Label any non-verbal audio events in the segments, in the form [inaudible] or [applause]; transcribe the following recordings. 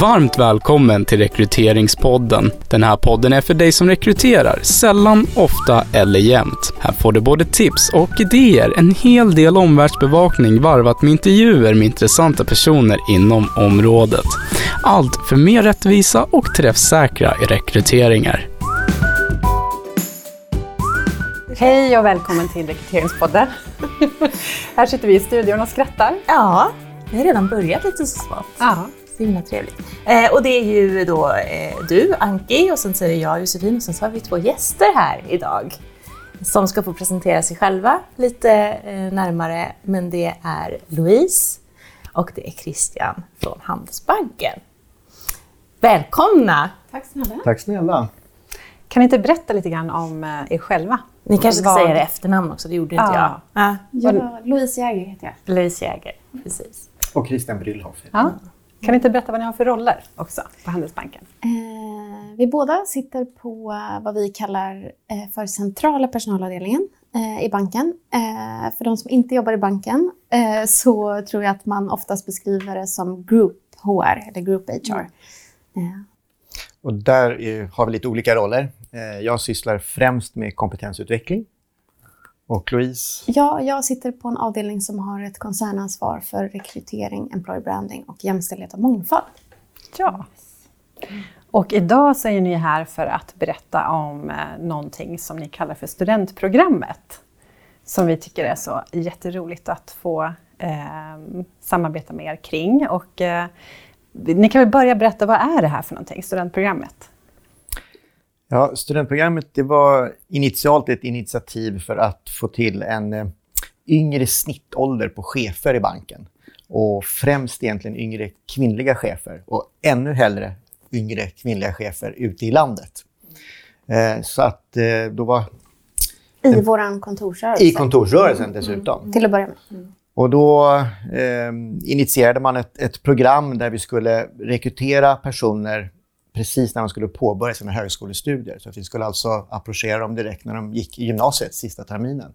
Varmt välkommen till Rekryteringspodden. Den här podden är för dig som rekryterar, sällan, ofta eller jämt. Här får du både tips och idéer, en hel del omvärldsbevakning varvat med intervjuer med intressanta personer inom området. Allt för mer rättvisa och träffsäkra rekryteringar. Hej och välkommen till Rekryteringspodden. [laughs] Här sitter vi i studion och skrattar. Ja, vi har redan börjat lite så smått. Ja. Så himla trevligt. Eh, och det är ju då eh, du, Anki, och sen så är det jag, Josefin, och sen så har vi två gäster här idag som ska få presentera sig själva lite eh, närmare. Men det är Louise och det är Christian från Handelsbanken. Välkomna! Tack snälla. Tack snälla. Kan ni inte berätta lite grann om eh, er själva? Ni kanske ska säga det efternamn också, det gjorde inte Ja. jag. Ja. Ja, Louise Jäger heter jag. Louise Jäger, precis. Och Christian Brillhoff. Ja. Kan ni inte berätta vad ni har för roller också på Handelsbanken? Eh, vi båda sitter på eh, vad vi kallar eh, för centrala personalavdelningen eh, i banken. Eh, för de som inte jobbar i banken så tror jag att man oftast beskriver det som Group HR eller Group HR. Eh, Och där är, har vi lite olika roller. Jag sysslar främst med kompetensutveckling. Och Louise, Ja, jag sitter på en avdelning som har ett koncernansvar för rekrytering, employer branding och jämställdhet och mångfald. Ja. Och idag så är ni här för att berätta om eh, någonting som ni kallar för studentprogrammet. Som vi tycker är så jätteroligt att få eh, samarbeta med er kring. Och, eh, ni kan väl börja berätta, vad är det här för någonting, studentprogrammet? Ja, studentprogrammet det var initialt ett initiativ för att få till en eh, yngre snittålder på chefer i banken. Och främst egentligen yngre kvinnliga chefer och ännu hellre yngre kvinnliga chefer ute i landet. Eh, Så att eh, då var I vår kontorsrörelse. i kontorsrörelsen dessutom. Till att börja med. Och då eh, initierade man ett, ett program där vi skulle rekrytera personer precis när de skulle påbörja sina högskolestudier. Så att vi skulle alltså approchera dem direkt när de gick i gymnasiet, sista terminen.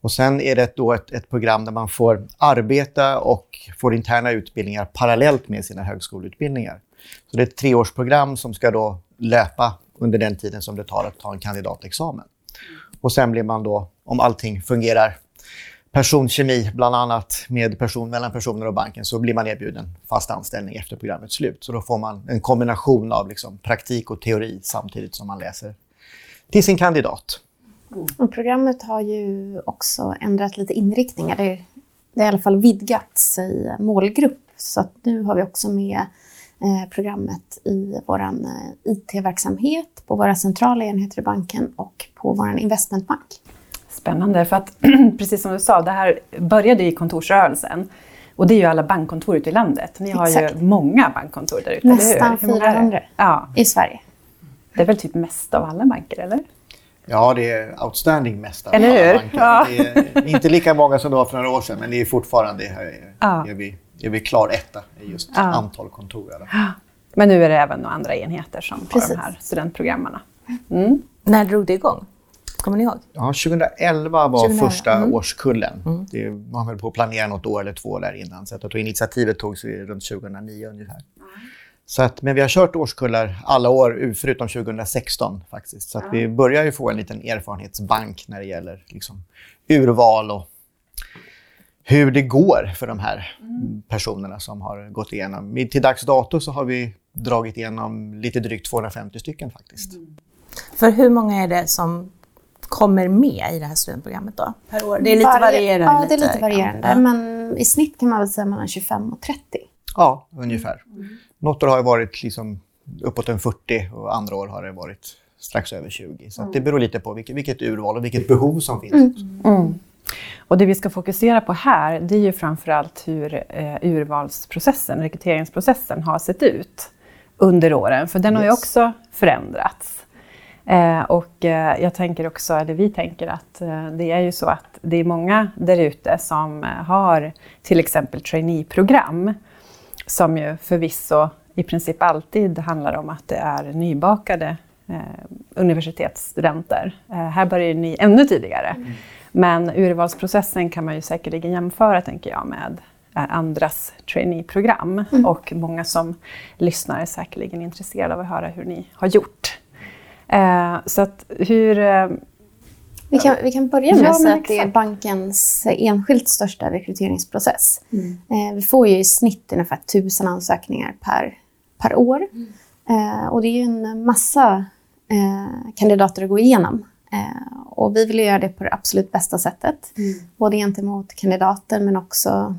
Och sen är det då ett, ett program där man får arbeta och får interna utbildningar parallellt med sina högskoleutbildningar. Så det är ett treårsprogram som ska då löpa under den tiden som det tar att ta en kandidatexamen. Och sen blir man då, om allting fungerar personkemi, bland annat med person, mellan personer och banken, så blir man erbjuden fast anställning efter programmets slut. Så då får man en kombination av liksom praktik och teori samtidigt som man läser till sin kandidat. Mm. Och programmet har ju också ändrat lite inriktningar. Det, det har i alla fall vidgat sig målgrupp. Så att nu har vi också med eh, programmet i vår eh, IT-verksamhet, på våra centrala enheter i banken och på vår investmentbank. Spännande, för att [clears throat] precis som du sa, det här började i kontorsrörelsen. Och det är ju alla bankkontor ute i landet. Ni har Exakt. ju många bankkontor där ute, Nästan eller hur? Hur många är det? 400. Ja, I Sverige. det är väl typ mest av alla banker, eller? Ja, det är outstanding mest av Eller alla hur? banker. Ja. Det är inte lika många som det var för några år sedan, men det är fortfarande är, Ja. är, vi, är vi klar etta i just Ja. antal kontor. fall. Men nu är det även några andra enheter som har Precis. de här studentprogrammarna. Mm. När drog det igång? Kommer ni ihåg? Ja, 2011 var 2011, första mm. årskullen. Det var väl på att planera något år eller två där innan. Så att initiativet togs runt 2009 ungefär. Så att, men vi har kört årskullar alla år förutom 2016 faktiskt. Så att vi börjar ju få en liten erfarenhetsbank när det gäller liksom, urval och hur det går för de här personerna som har gått igenom. Till dags dato så har vi dragit igenom lite drygt 250 stycken faktiskt. För hur många är det som kommer med i det här studentprogrammet då? Per år? Det är lite varierande. Ja, det är lite varierande. Ja. Men i snitt kan man väl säga mellan 25 och 30. Ja, ungefär. Något år har det varit liksom uppåt en 40 och andra år har det varit strax över 20. Så att det beror lite på vilket, vilket urval och vilket behov som finns. Och det vi ska fokusera på här, det är ju framförallt hur eh, urvalsprocessen, rekryteringsprocessen har sett ut under åren. För den har ju Yes. också förändrats. Eh, och eh, jag tänker också, eller vi tänker att eh, det är ju så att det är många där ute som eh, har till exempel traineeprogram som ju förvisso i princip alltid handlar om att det är nybakade eh, universitetsstudenter. Eh, här börjar ni ännu tidigare. Men urvalsprocessen kan man ju säkerligen jämföra, tänker jag, med andras traineeprogram. Mm. Och många som lyssnar är säkerligen intresserade av att höra hur ni har gjort. Eh, så att hur... Eh, vi kan, vi kan börja med ja, att säga att det är bankens enskilt största rekryteringsprocess. Mm. Eh, vi får ju i snitt ungefär tusen ansökningar per, per år. Mm. Eh, och det är ju en massa eh, kandidater att gå igenom. Eh, och vi vill göra det på det absolut bästa sättet. Mm. Både gentemot kandidater men också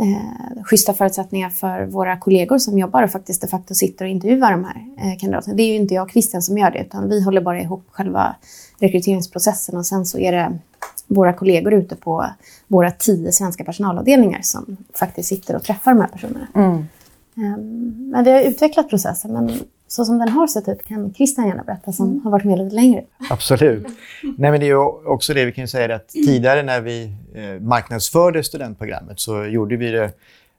eh, schyssta förutsättningar för våra kollegor som jobbar och faktiskt de facto sitter och intervjuar de här eh, kandidaterna. Det är ju inte jag och Christian som gör det utan vi håller bara ihop själva rekryteringsprocessen och sen så är det våra kollegor ute på våra tio svenska personalavdelningar som faktiskt sitter och träffar de här personerna. Mm. Um, men vi har utvecklat processen men så som den har sett ut kan Christian gärna berätta som mm. har varit med lite längre. Absolut. Nej, men det är också det vi kan säga att tidigare när vi eh, marknadsförde studentprogrammet så gjorde vi det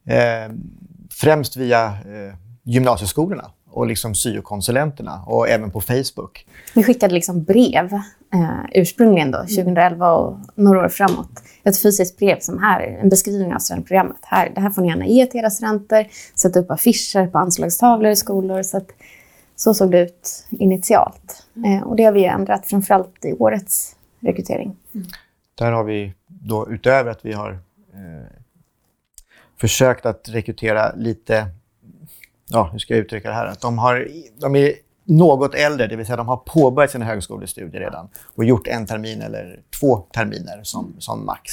eh, främst via eh, gymnasieskolorna och liksom syokonsulenterna och även på Facebook. Vi skickade liksom brev eh, ursprungligen då, 2011 och några år framåt. Ett fysiskt brev som här, en beskrivning av studentprogrammet. Här, det här får ni gärna ge till era studenter, sätta upp affischer på anslagstavlor i skolor. Så att så såg det ut initialt. Mm. Eh, och det har vi ändrat, framförallt i årets rekrytering. Mm. Där har vi då utöver att vi har eh, försökt att rekrytera lite, ja hur ska jag uttrycka det här, att de, har, de är något äldre, det vill säga de har påbörjat sina högskolestudier redan och gjort en termin eller två terminer som, som max.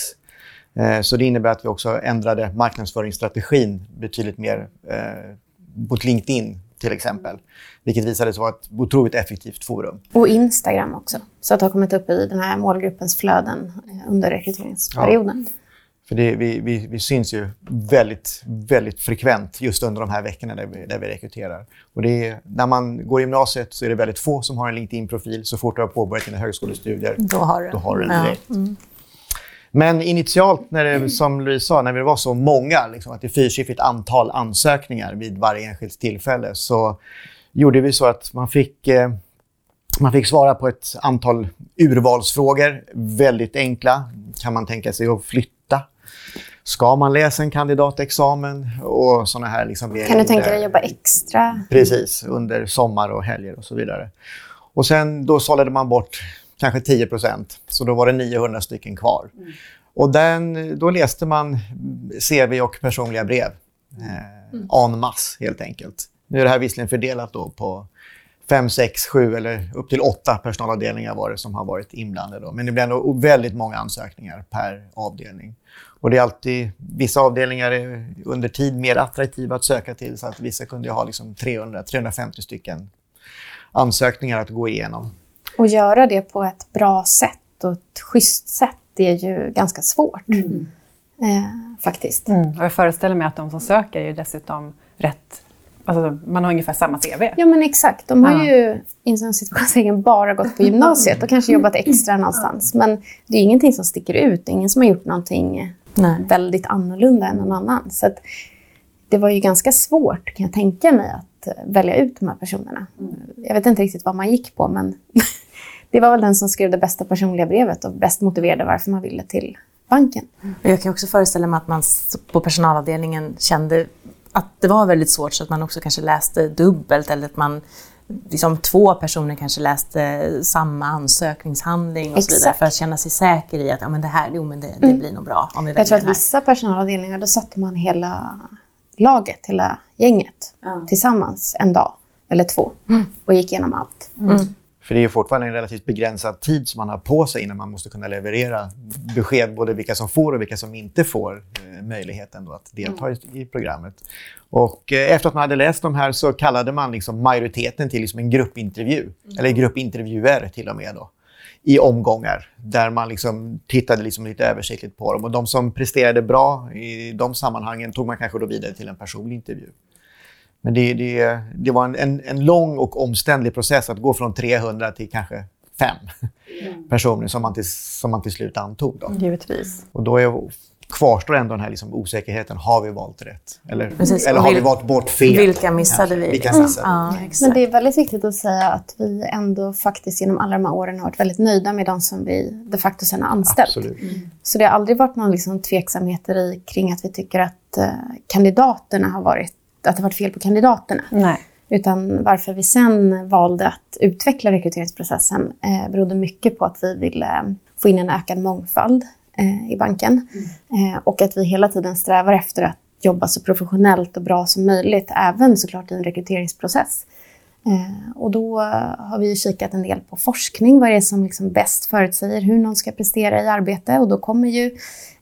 Eh, så det innebär att vi också ändrade marknadsföringsstrategin betydligt mer eh, mot LinkedIn till exempel. Vilket visade sig vara ett otroligt effektivt forum. Och Instagram också. Så att det har kommit upp i den här målgruppens flöden eh, under rekryteringsperioden. Ja. För det, vi, vi, vi, syns ju väldigt, väldigt frekvent just under de här veckorna där vi, där vi rekryterar. Och är, när man går i gymnasiet så är det väldigt få som har en LinkedIn-profil. Så fort du har påbörjat dina högskolestudier, då har du, då har du den direkt. Ja. Mm. Men initialt, när det, som Louise sa, när vi var så många, liksom, att det är fyrsiffrigt antal ansökningar vid varje enskilt tillfälle, så gjorde vi så att man fick, eh, man fick svara på ett antal urvalsfrågor. Väldigt enkla. Kan man tänka sig att flytta? Ska man läsa en kandidatexamen? Och såna här liksom kan du tänka dig att jobba extra? Precis, under sommar och helger och så vidare. Och sen då sållade man bort kanske 10 procent. Så då var det 900 stycken kvar. Mm. Och den, då läste man CV och personliga brev. Eh, mm. en masse, helt enkelt. Nu är det här visserligen fördelat då på fem, sex, sju eller upp till åtta personalavdelningar var det som har varit inblandade. Då. Men det blir ändå väldigt många ansökningar per avdelning. Och det är alltid, vissa avdelningar är under tid mer attraktiva att söka till så att vissa kunde ha liksom 300-350 stycken ansökningar att gå igenom. Och göra det på ett bra sätt och ett schysst sätt är ju ganska svårt. Mm. Eh, faktiskt. Mm. Och jag föreställer mig att de som söker är dessutom rätt Alltså, man har ungefär samma CV. Ja, men exakt. De har ja. ju inom situationen [laughs] bara gått på gymnasiet och kanske jobbat extra någonstans. Men det är ingenting som sticker ut. Det är ingen som har gjort någonting Nej. väldigt annorlunda än någon annan. Så det var ju ganska svårt, kan jag tänka mig, att välja ut de här personerna. Jag vet inte riktigt vad man gick på, men [laughs] det var väl den som skrev det bästa personliga brevet och bäst motiverade varför man ville till banken. Jag kan också föreställa mig att man på personalavdelningen kände att det var väldigt svårt så att man också kanske läste dubbelt eller att man liksom två personer kanske läste samma ansökningshandling och så vidare för att känna sig säker i att ja, men det här jo, men det, det mm. blir nog bra om vi Jag tror att vissa personalavdelningar då satte man hela laget, hela gänget mm. tillsammans en dag eller två mm. och gick igenom allt. Mm. För det är fortfarande en relativt begränsad tid som man har på sig innan man måste kunna leverera besked både vilka som får och vilka som inte får eh, möjligheten att delta mm. i, i, programmet. Och eh, efter att man hade läst de här så kallade man liksom majoriteten till liksom en gruppintervju, mm. eller gruppintervjuer till och med. Då i omgångar där man liksom tittade liksom lite översiktligt på dem. Och de som presterade bra i de sammanhangen tog man kanske då vidare till en personlig intervju. Men det, det, det var en, en, en, lång och omständlig process att gå från 300 till kanske fem mm. personer som man till, som man till slut antog. Då. Givetvis. Och då är kvarstår ändå den här liksom osäkerheten. Har vi valt rätt? Eller, Precis. eller har vi valt bort fel? Vilka missade vi? Vilka missade? Ja, Men det är väldigt viktigt att säga att vi ändå faktiskt genom alla de här åren har varit väldigt nöjda med de som vi de facto sen har anställt. Absolut. Så det har aldrig varit någon liksom tveksamheter i, kring att vi tycker att eh, kandidaterna har varit, att det varit fel på kandidaterna. Nej. Utan varför vi sen valde att utveckla rekryteringsprocessen eh, berodde mycket på att vi ville eh, få in en ökad mångfald eh, i banken. Eh, och att vi hela tiden strävar efter att jobba så professionellt och bra som möjligt, även såklart i en rekryteringsprocess. Eh, och då har vi kikat en del på forskning, vad är det som liksom bäst förutsäger hur någon ska prestera i arbete. Och då kommer ju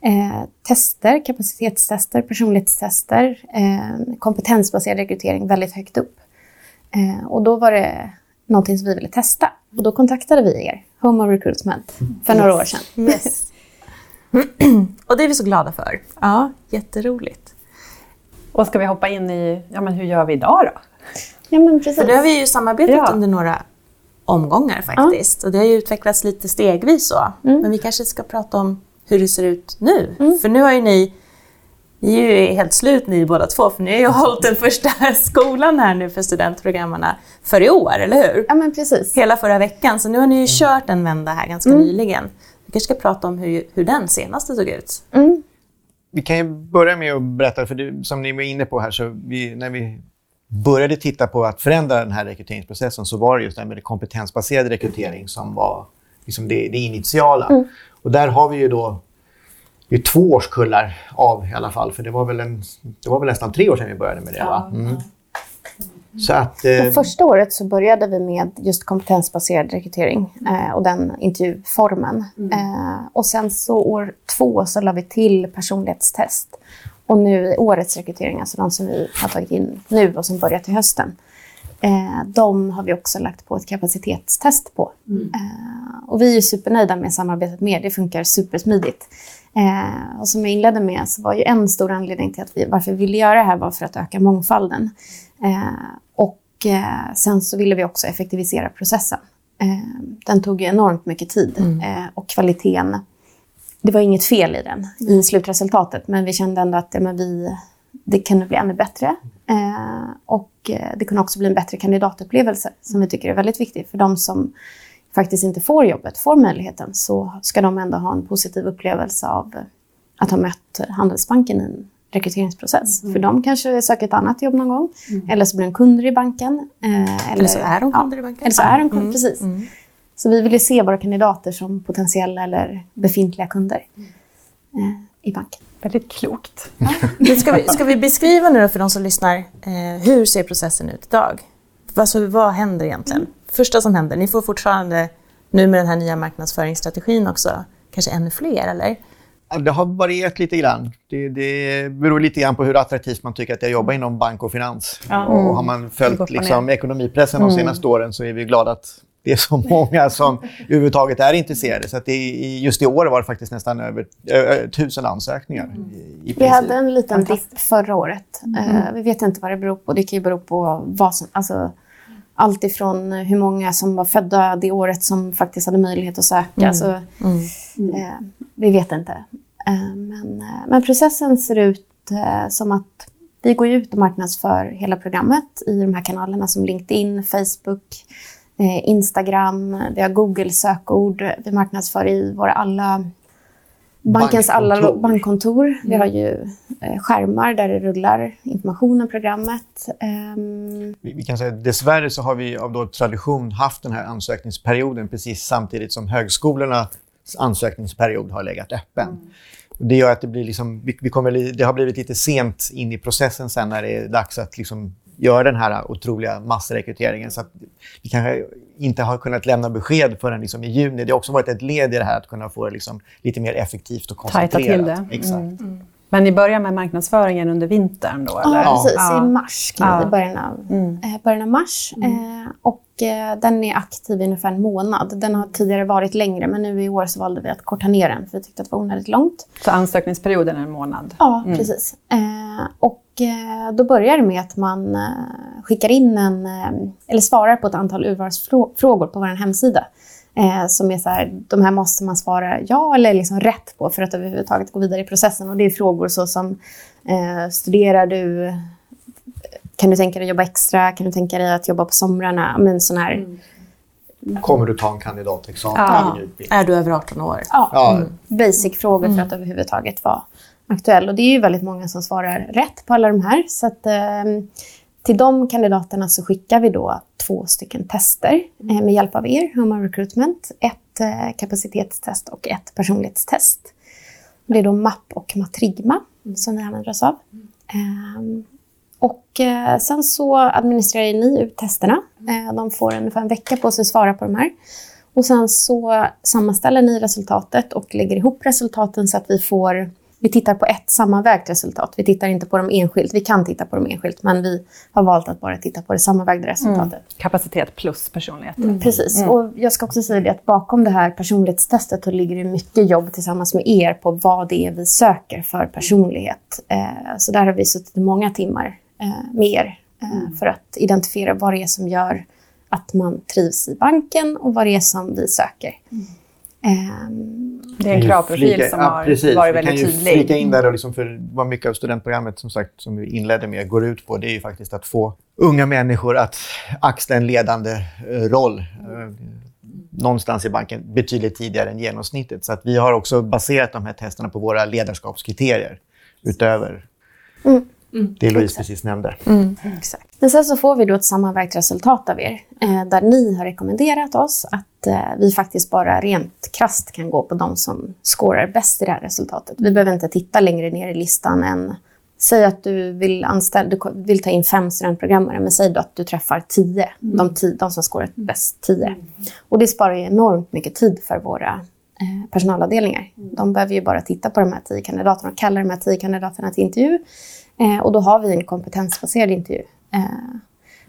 eh, tester, kapacitetstester, personlighetstester, eh, kompetensbaserad rekrytering väldigt högt upp. Eh, och då var det någonting som vi ville testa. Och då kontaktade vi er, Home of Recruitment, för några år sedan. Yes. Och det är vi så glada för. Ja, jätteroligt. Och ska vi hoppa in i, ja men hur gör vi idag då? Ja, men precis. För det har vi ju samarbetat Ja. under några omgångar faktiskt. Och det har ju utvecklats lite stegvis så. Mm. Men vi kanske ska prata om hur det ser ut nu. För nu har ju ni, ni är ju helt slut ni båda två, för ni har ju [laughs] hållit den första skolan här nu för studentprogrammarna för i år, eller hur? Ja, men precis. Hela förra veckan, så nu har ni ju kört en vända här ganska nyligen. Vi kanske ska prata om hur, hur den senaste såg ut. Mm. Vi kan ju börja med att berätta, för det, som ni var inne på här, så vi, när vi började titta på att förändra den här rekryteringsprocessen så var det just det här med kompetensbaserad rekrytering som var liksom det, det initiala. Och där har vi ju då det är två årskullar av i alla fall, för det var väl, en, det var väl nästan tre år sedan vi började med det. Va? Mm. Så att... Eh, första året så började vi med just kompetensbaserad rekrytering eh, och den intervjuformen. Eh, och sen så år två så la vi till personlighetstest. Och nu årets rekrytering, alltså de som vi har tagit in nu och som börjar till hösten, eh, de har vi också lagt på ett kapacitetstest på. Eh, och vi är supernöjda med samarbetet med Det funkar supersmidigt. Eh, och som jag inledde med så var ju en stor anledning till att vi, varför vi ville göra det här var för att öka mångfalden. Eh, och eh, sen så ville vi också effektivisera processen. Eh, den tog ju enormt mycket tid eh, och kvaliteten, det var inget fel i den, i slutresultatet, men vi kände ändå att ja, men vi, det kunde bli ännu bättre. Eh, och eh, det kunde också bli en bättre kandidatupplevelse som vi tycker är väldigt viktig. För de som faktiskt inte får jobbet, får möjligheten, så ska de ändå ha en positiv upplevelse av att ha mött Handelsbanken i en rekryteringsprocess. För de kanske söker ett annat jobb någon gång, eller så blir de kunder i banken. eh, Eller så är de kunder i banken. Eller så är de kunder, Mm, precis. mm. Så vi vill ju se våra kandidater som potentiella eller befintliga kunder eh, i banken. Väldigt klokt. Men Ska vi, ska vi beskriva nu för de som lyssnar, eh, hur ser processen ut idag? Alltså, vad händer egentligen? Första som händer, ni får fortfarande nu med den här nya marknadsföringsstrategin också, kanske ännu fler eller? Ja, Det har varierat lite grann. Det, det beror lite grann på hur attraktivt man tycker att jag jobbar inom bank och finans. Och har man går följt liksom, ekonomipressen de senaste åren så är vi glada att det är så [laughs] många som överhuvudtaget är intresserade. Så att det just i år var det faktiskt nästan över ö, tusen ansökningar. I, i Vi hade en liten dipp förra året. Eh, vi vet inte vad det beror på. Det kan ju bero på vad som... Alltså, allt ifrån hur många som var födda det året som faktiskt hade möjlighet att söka. Så, eh, vi vet inte. Eh, men, men processen ser ut som att vi går ut och marknadsför hela programmet i de här kanalerna som LinkedIn, Facebook, Instagram, vi har Google-sökord, vi marknadsför i våra alla Bankens alla Bankkontor. bankkontor. Vi har ju eh, skärmar där det rullar information om programmet. Ehm, Vi, vi kan säga dessvärre så har vi av då tradition haft den här ansökningsperioden precis samtidigt som högskolornas ansökningsperiod har legat öppen. Och Det gör att det, blir liksom, vi, vi kommer, det har blivit lite sent in i processen sen när det är dags att liksom göra den här otroliga massrekryteringen. Så att vi kanske inte har kunnat lämna besked förrän liksom i juni. Det har också varit ett led i det här att kunna få det liksom lite mer effektivt och Tajta till koncentrerat. det. Exakt. Men ni börjar med marknadsföringen under vintern då? Eller? Ja, precis. Ja. I mars, Ja. i början av, eh, början av mars. Eh, och eh, den är aktiv i ungefär en månad. Den har tidigare varit längre, men nu i år så valde vi att korta ner den, för vi tyckte att det var onödigt långt. Så ansökningsperioden är en månad? Ja, precis. Eh, och då börjar det med att man eh, skickar in en, eh, eller svarar på ett antal urvalsfrågor på vår hemsida. Eh, som är så här, de här måste man svara ja eller liksom rätt på för att överhuvudtaget gå vidare i processen. Och det är frågor så som eh, studerar du? Kan du tänka dig att jobba extra? Kan du tänka dig att jobba på somrarna? Men sån här, mm. Kommer du ta en kandidatexamen ja. Är du över 18 år? Ja. Mm. basic-frågor för att mm. överhuvudtaget vara aktuell. Och det är ju väldigt många som svarar rätt på alla de här. Så att, eh, till de kandidaterna så skickar vi då två stycken tester eh, med hjälp av er, Human Recruitment. Ett eh, kapacitetstest och ett personlighetstest. Det är då MAP och Matrigma som vi använder oss av. Eh, och eh, sen så administrerar ni ut testerna. Eh, de får ungefär en vecka på sig att svara på de här. Och sen så sammanställer ni resultatet och lägger ihop resultaten så att vi får vi tittar på ett sammanvägt resultat. Vi tittar inte på dem enskilt. Vi kan titta på dem enskilt, men vi har valt att bara titta på det sammanvägda resultatet. Mm. Kapacitet plus personlighet. Mm. Precis. Mm. Och jag ska också säga det att bakom det här personlighetstestet så ligger det mycket jobb tillsammans med er på vad det är vi söker för personlighet. Eh, så där har vi suttit många timmar eh, med er eh, mm. för att identifiera vad det är som gör att man trivs i banken och vad det är som vi söker. Mm. Um, det är en kravprofil flika, som har precis. varit väldigt tydlig. Vi kan ju flika in där då, liksom för vad mycket av studentprogrammet som sagt som vi inledde med går ut på, det är ju faktiskt att få unga människor att axla en ledande uh, roll. Uh, någonstans i banken betydligt tidigare än genomsnittet. Så att vi har också baserat de här testerna på våra ledarskapskriterier utöver mm. Mm, det Louise exakt. precis nämnde. Mm, exakt. Men sen så får vi då ett sammanvägt resultat av er eh, där ni har rekommenderat oss att eh, vi faktiskt bara rent krast kan gå på de som skårar bäst i det här resultatet. Vi behöver inte titta längre ner i listan än Säg att du vill, anställa, du vill ta in fem studentprogrammare, men säg då att du träffar tio, mm. de, tio, de som skårar bäst tio. Mm. Och det sparar ju enormt mycket tid för våra eh, personalavdelningar. Mm. De behöver ju bara titta på de här tio kandidaterna och kalla de här tio kandidaterna till intervju. Eh, och då har vi en kompetensbaserad intervju. Eh,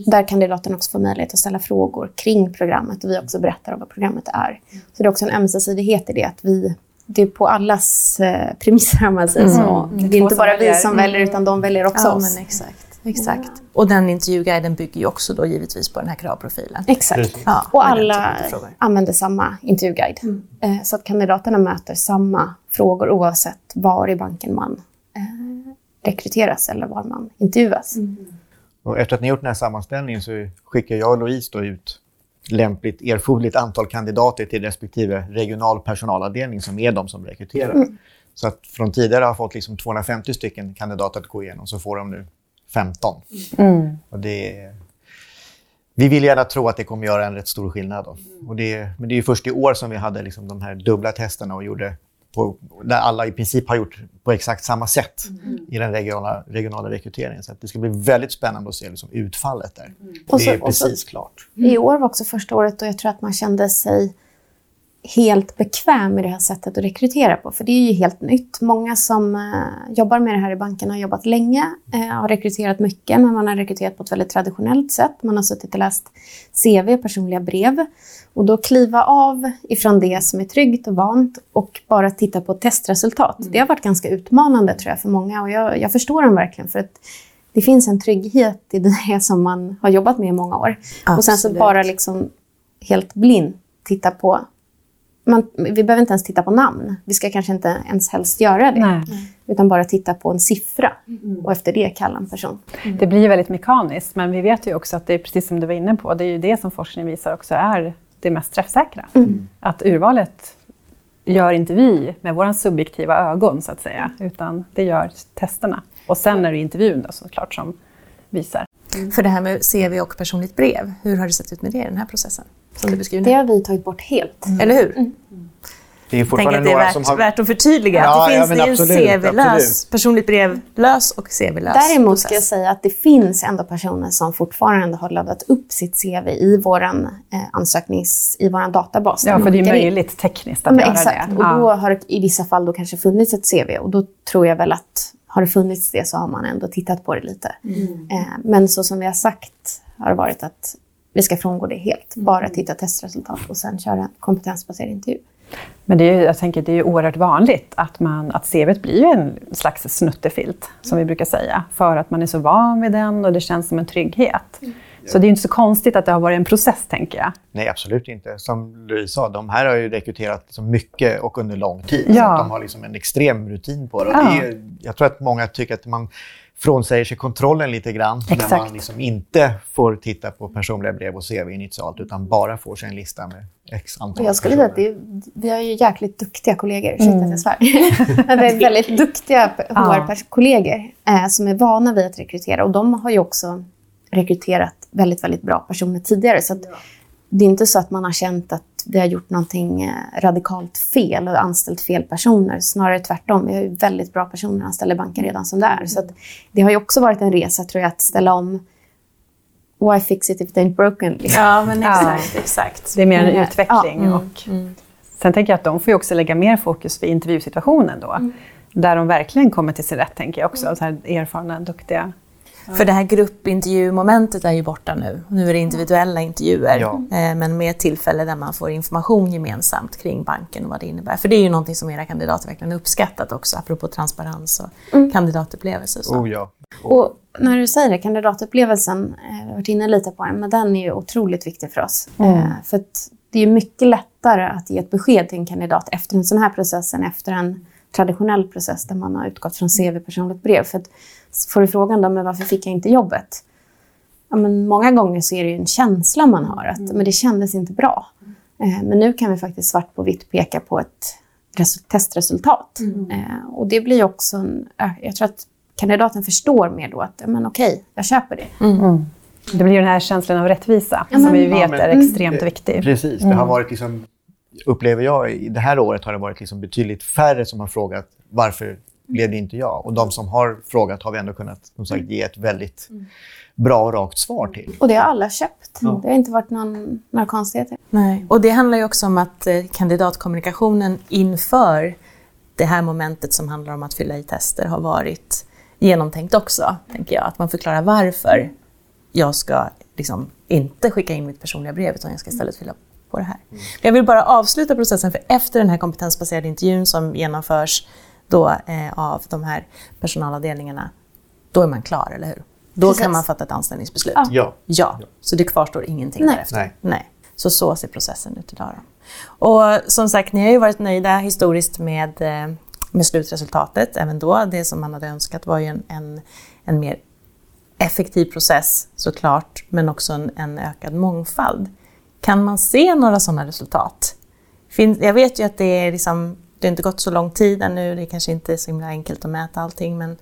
där kandidaten också får möjlighet att ställa frågor kring programmet och vi också berättar om vad programmet är. Så det är också en ömsesidighet i det att vi det är på allas eh, premisser om man säger mm. så. Det är inte bara vi som väljer utan de väljer också ja, oss. Men exakt. Exakt. Ja. Och den intervjuguiden bygger ju också då givetvis på den här kravprofilen. Exakt. Ja, och alla använder samma intervjuguide. Mm. Eh, så att kandidaterna möter samma frågor oavsett var i banken man rekryteras eller var man intervjuas. Mm. Och efter att ni gjort den här sammanställningen så skickar jag och Louise då ut lämpligt erforderligt antal kandidater till respektive regional personalavdelning som är de som rekryterar. Mm. Så att från tidigare har fått liksom 250 stycken kandidater att gå igenom så får de nu 15. Mm. Och det är, vi vill gärna tro att det kommer göra en rätt stor skillnad. Då. Och det, men det är först i år som vi hade liksom de här dubbla testerna och gjorde på, där alla i princip har gjort på exakt samma sätt mm. i den regionala, regionala rekryteringen. Så det ska bli väldigt spännande att se liksom utfallet där. Mm. Det så, är precis så, klart. I år var också första året då jag tror att man kände sig helt bekväm med det här sättet att rekrytera på. För det är ju helt nytt. Många som eh, jobbar med det här i banken har jobbat länge, eh, har rekryterat mycket, men man har rekryterat på ett väldigt traditionellt sätt. Man har suttit och läst CV, personliga brev. Och då kliva av ifrån det som är tryggt och vant och bara titta på testresultat. Mm. Det har varit ganska utmanande tror jag för många och jag, jag förstår dem verkligen. För att det finns en trygghet i det som man har jobbat med i många år. Absolut. Och sen så bara liksom helt blind titta på man, vi behöver inte ens titta på namn. Vi ska kanske inte ens helst göra det. Nej. Utan bara titta på en siffra mm. och efter det kalla en person. Mm. Det blir väldigt mekaniskt, men vi vet ju också att det är precis som du var inne på, det är ju det som forskning visar också är det mest träffsäkra. Mm. Att urvalet gör inte vi med våra subjektiva ögon, så att säga, utan det gör testerna. Och sen är det intervjun då, såklart som visar. Mm. För det här med CV och personligt brev, hur har det sett ut med det i den här processen? Som du beskriver Det har vi tagit bort helt. Mm. Eller hur? Mm. Det är fortfarande att det är värt, som har... värt att förtydliga. Ja, att det finns ja, det absolut, en CV-lös, personligt brev-lös och CV-lös Däremot process. ska jag säga att det finns ändå personer som fortfarande har laddat upp sitt CV i vår eh, ansöknings, i vår databas. Ja, för det är möjligt tekniskt att ja, göra exakt. det. Och då har det i vissa fall då kanske funnits ett CV och då tror jag väl att har det funnits det så har man ändå tittat på det lite. Mm. Eh, men så som vi har sagt har det varit att vi ska frångå det helt. Mm. Bara titta testresultat och sen köra en kompetensbaserad intervju. Men det är, jag tänker, det är ju oerhört vanligt att, man, att CV blir en slags snuttefilt, som vi brukar säga, för att man är så van vid den och det känns som en trygghet. Mm. Så det är inte så konstigt att det har varit en process, tänker jag. Nej, absolut inte. Som Louise sa, de här har ju rekryterat liksom mycket och under lång tid. Ja. Så att de har liksom en extrem rutin på det. Och Ja. det är, jag tror att många tycker att man frånsäger sig kontrollen lite grann Exakt. när man liksom inte får titta på personliga brev och CV initialt utan bara får sig en lista med x antal jag skulle säga att är, vi har ju jäkligt duktiga kollegor, ursäkta att jag svär. [laughs] Men det är väldigt duktiga HR-kollegor eh, som är vana vid att rekrytera. Och de har ju också rekryterat väldigt, väldigt bra personer tidigare. Så att det är inte så att man har känt att vi har gjort någonting eh, radikalt fel och anställt fel personer. Snarare tvärtom. Vi har ju väldigt bra personer anställda i banken redan som det är. Så att det har ju också varit en resa, tror jag, att ställa om Why fix it if it ain't broken? Liksom. Ja, men Ja. exakt. exakt. Det är mer en Mm. utveckling. Mm, Och mm. sen tänker jag att de får ju också lägga mer fokus vid intervjusituationen då. Där de verkligen kommer till sin rätt, tänker jag också. Så här erfarna, duktiga. För det här gruppintervjumomentet är ju borta nu. Nu är det individuella intervjuer, Ja. eh, men med ett tillfälle där man får information gemensamt kring banken och vad det innebär. För det är ju någonting som era kandidater verkligen uppskattat också, apropå transparens och kandidatupplevelse. och Så. Oh, ja. Och när du säger det, kandidatupplevelsen, eh, jag har varit inne lite på den, men den är ju otroligt viktig för oss. Eh, för att det är mycket lättare att ge ett besked till en kandidat efter en sån här process än efter en traditionell process där man har utgått från CV, personligt brev. För att får du frågan då, men varför fick jag inte jobbet? Ja, men många gånger så är det ju en känsla man har, att men det kändes inte bra. Eh, men nu kan vi faktiskt svart på vitt peka på ett resu- testresultat. Eh, och det blir också en, jag tror att kandidaten förstår mer då att, ja, men okej, jag köper det. Det blir ju den här känslan av rättvisa Ja, som vi Ja, vet men- är extremt viktig. Precis. Det har varit liksom, upplever jag, i det här året har det varit liksom betydligt färre som har frågat varför blev det inte jag? Och de som har frågat har vi ändå kunnat som sagt, ge ett väldigt bra och rakt svar till. Och det har alla köpt. Ja. Det har inte varit någon, några konstigheter. Nej. Och det handlar ju också om att eh, kandidatkommunikationen inför det här momentet som handlar om att fylla i tester har varit genomtänkt också, tänker jag. Att man förklarar varför jag ska liksom inte skicka in mitt personliga brev, utan jag ska istället fylla på det här. Men Jag vill bara avsluta processen, för efter den här kompetensbaserade intervjun som genomförs då, eh, av de här personalavdelningarna, då är man klar, eller hur? Då Precis. kan man fatta ett anställningsbeslut. Ja. Ja. Ja, så det kvarstår ingenting Nej. därefter. Nej. Nej. Så så ser processen ut idag. Då. Och som sagt, ni har ju varit nöjda historiskt med, eh, med slutresultatet även då. Det som man hade önskat var ju en, en, en mer effektiv process såklart, men också en, en ökad mångfald. Kan man se några sådana resultat? Fin, jag vet ju att det är liksom, det har inte gått så lång tid ännu, det är kanske inte är så himla enkelt att mäta allting, men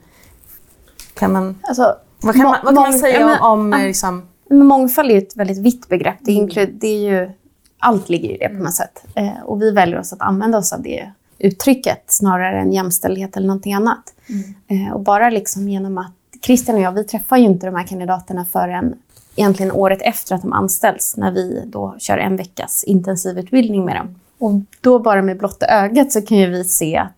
kan man, Alltså, vad kan man, vad kan man säga men- om, om liksom, mångfald är ju ett väldigt vitt begrepp. Det, inklu- det är ju, allt ligger i det på något sätt. Eh, och vi väljer oss att använda oss av det uttrycket snarare än jämställdhet eller någonting annat. Eh, och bara liksom genom att Christian och jag, vi träffar ju inte de här kandidaterna förrän egentligen året efter att de anställs, när vi då kör en veckas intensivutbildning med dem. Och då bara med blotta ögat så kan ju vi se att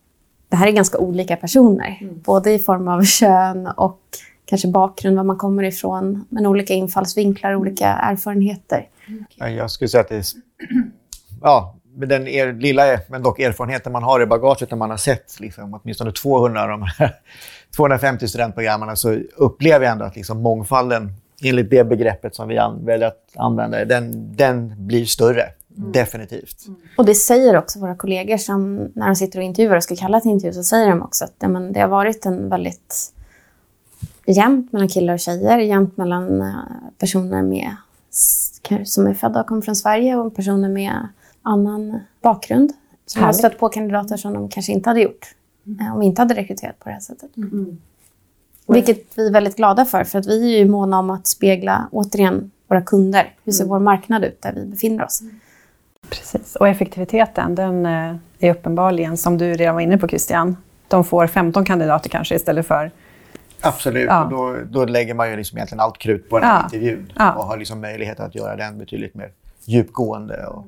det här är ganska olika personer. Både i form av kön och kanske bakgrund, var man kommer ifrån, men olika infallsvinklar, olika erfarenheter. Ja, Jag skulle säga att det är... [clears throat] Ja, med den er, lilla men dock erfarenheten man har i bagaget när man har sett liksom, åtminstone 200 av de här [laughs] 250 studentprogrammen så upplever jag ändå att liksom, mångfalden, enligt det begreppet som vi an, väljer att använda, den, den blir större. Definitivt. Och det säger också våra kollegor som när de sitter och intervjuar och ska kalla till intervju så säger de också att ja, men det har varit en väldigt jämnt mellan killar och tjejer, jämnt mellan eh, personer med, som är födda och kommer från Sverige och personer med annan bakgrund. Som har stött på kandidater som de kanske inte hade gjort eh, om vi inte hade rekryterat på det här sättet. Vilket vi är väldigt glada för, för att vi är ju måna om att spegla, återigen, våra kunder. Hur ser vår marknad ut där vi befinner oss? Precis. Och effektiviteten, den eh, är uppenbarligen, som du redan var inne på Christian, de får 15 kandidater kanske istället för... Absolut. Ja. Och då, då lägger man ju liksom egentligen allt krut på den här Ja. intervjun Ja. och har liksom möjlighet att göra den betydligt mer djupgående och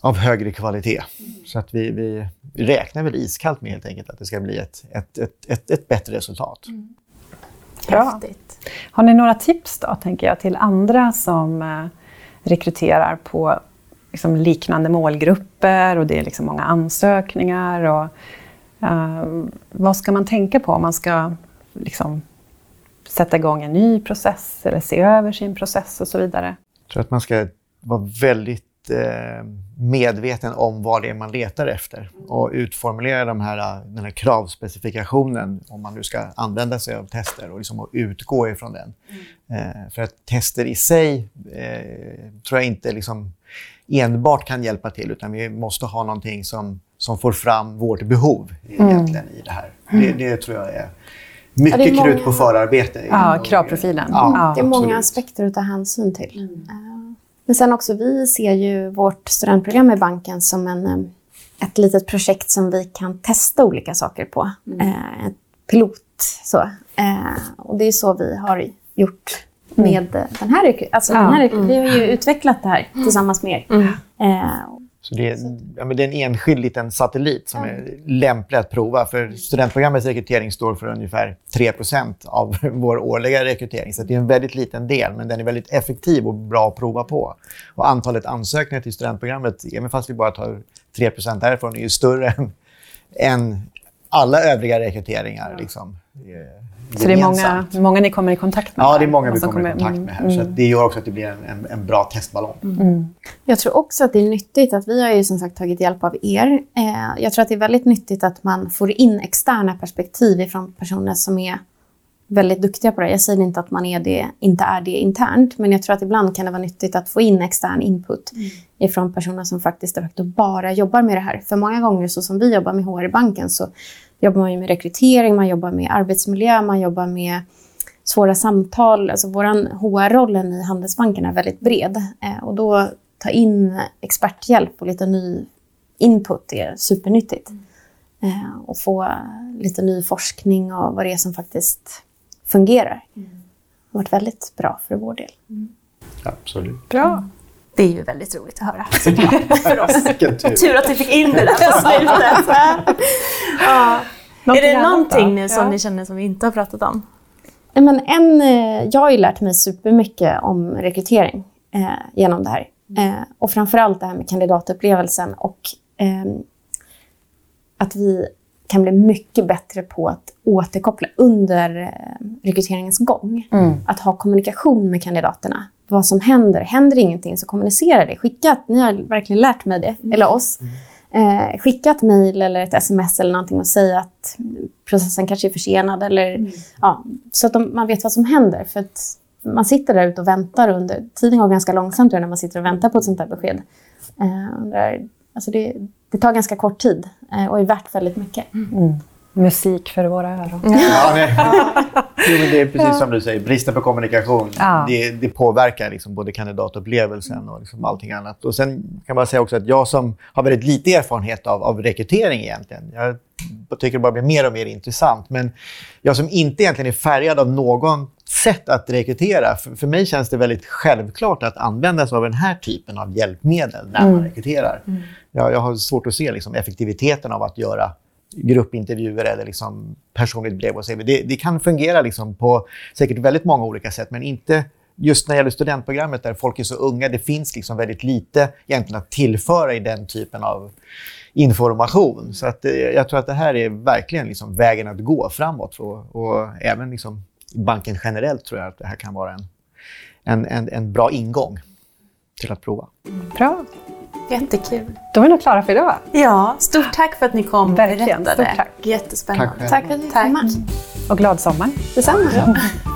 av högre kvalitet. Så att vi, vi, räknar väl iskallt med helt enkelt att det ska bli ett, ett, ett, ett, ett bättre resultat. Bra. Häftigt. Har ni några tips då, tänker jag, till andra som eh, rekryterar på liksom, liknande målgrupper och det är liksom många ansökningar? Och, eh, vad ska man tänka på om man ska liksom, sätta igång en ny process eller se över sin process och så vidare. Jag tror att man ska vara väldigt eh, medveten om vad det är man letar efter och utformulera de här, den här kravspecifikationen om man nu ska använda sig av tester och liksom utgå ifrån den. Eh, för att tester i sig eh, tror jag inte liksom enbart kan hjälpa till utan vi måste ha någonting som, som får fram vårt behov egentligen i det här. Det, det tror jag är mycket Ja, är krut många- på förarbete. Ja, kravprofilen. Ja, Ja. Det är många absolut. aspekter att ta hänsyn till. Eh, Men sen också, vi ser ju vårt studentprogram i banken som en, eh, ett litet projekt som vi kan testa olika saker på. Eh, Ett pilot. Så. Eh, Och det är så vi har gjort med eh, den här, alltså Ja. den här rekry- Vi har ju utvecklat det här tillsammans med er. Eh, Så det är, ja, men det är en enskild liten satellit som är lämplig att prova. För studentprogrammets rekrytering står för ungefär 3% av [laughs] vår årliga rekrytering. Så det är en väldigt liten del, men den är väldigt effektiv och bra att prova på. Och antalet ansökningar till studentprogrammet, även fast vi bara tar 3 därifrån, är ju större [laughs] än, än alla övriga rekryteringar. Liksom, Så det är många, många ni kommer i kontakt med? Ja, det är många vi Som kommer i kontakt mm, med här. Så att det gör också att det blir en, en, en bra testballong. Jag tror också att det är nyttigt att vi har ju som sagt tagit hjälp av er. Eh, jag tror att det är väldigt nyttigt att man får in externa perspektiv från personer som är väldigt duktiga på det. Jag säger inte att man är det, inte är det internt, men jag tror att ibland kan det vara nyttigt att få in extern input ifrån personer som faktiskt de facto bara jobbar med det här. För många gånger, så som vi jobbar med HR i banken, så jobbar man ju med rekrytering, man jobbar med arbetsmiljö, man jobbar med svåra samtal. Alltså vår HR-rollen i Handelsbanken är väldigt bred. Eh, och då ta in experthjälp och lite ny input är supernyttigt. Eh, och få lite ny forskning och vad det är som faktiskt fungerar. Det har varit väldigt bra för vår del. Absolut. Bra. Det är ju väldigt roligt att höra. [laughs] för oss. Tur. Tur att vi fick in det där på slutet. ja. Är Någonting det någonting då? nu som Ja. ni känner som vi inte har pratat om? Men en, eh, jag har ju lärt mig supermycket om rekrytering eh, genom det här. Eh, och framförallt det här med kandidatupplevelsen och ehm, att vi kan bli mycket bättre på att återkoppla under eh, rekryteringens gång. Att ha kommunikation med kandidaterna. Vad som händer. Händer ingenting så kommunicera det. Skicka, att- ni har verkligen lärt mig det, eller oss. Eh, skicka ett mejl eller ett sms eller någonting och säga att processen kanske är försenad. Eller, ja, så att de, man vet vad som händer. För att man sitter där ute och väntar under... Tiden går ganska långsamt när man sitter och väntar på ett sånt här besked. Eh, undrar, alltså det, det tar ganska kort tid eh, och är värt väldigt mycket. Musik för våra öron. Ja, nej. [laughs] jo, men det är precis som du säger, bristen på kommunikation Ja. det, det påverkar liksom både kandidatupplevelsen och liksom allting annat. Och sen kan man säga också att jag som har väldigt lite erfarenhet av, av rekrytering egentligen, jag tycker det bara blir mer och mer intressant, men jag som inte egentligen är färgad av någon sätt att rekrytera, för, för mig känns det väldigt självklart att använda sig av den här typen av hjälpmedel när man rekryterar. Jag, jag har svårt att se liksom, effektiviteten av att göra gruppintervjuer eller liksom personligt brev och CV. Det, det kan fungera liksom på säkert väldigt många olika sätt, men inte just när det gäller studentprogrammet där folk är så unga. Det finns liksom väldigt lite egentligen att tillföra i den typen av information. Så att, eh, jag tror att det här är verkligen liksom vägen att gå framåt. Och, och även liksom banken generellt tror jag att det här kan vara en, en, en, en bra ingång till att prova. Bra. Jättekul. Då är vi nog klara för idag. Ja, stort tack för att ni kom och Verkligen, berättade. stort tack. Jättespännande. Tack. Tack för att Tack. komma. Och glad sommar. Detsamma. [laughs]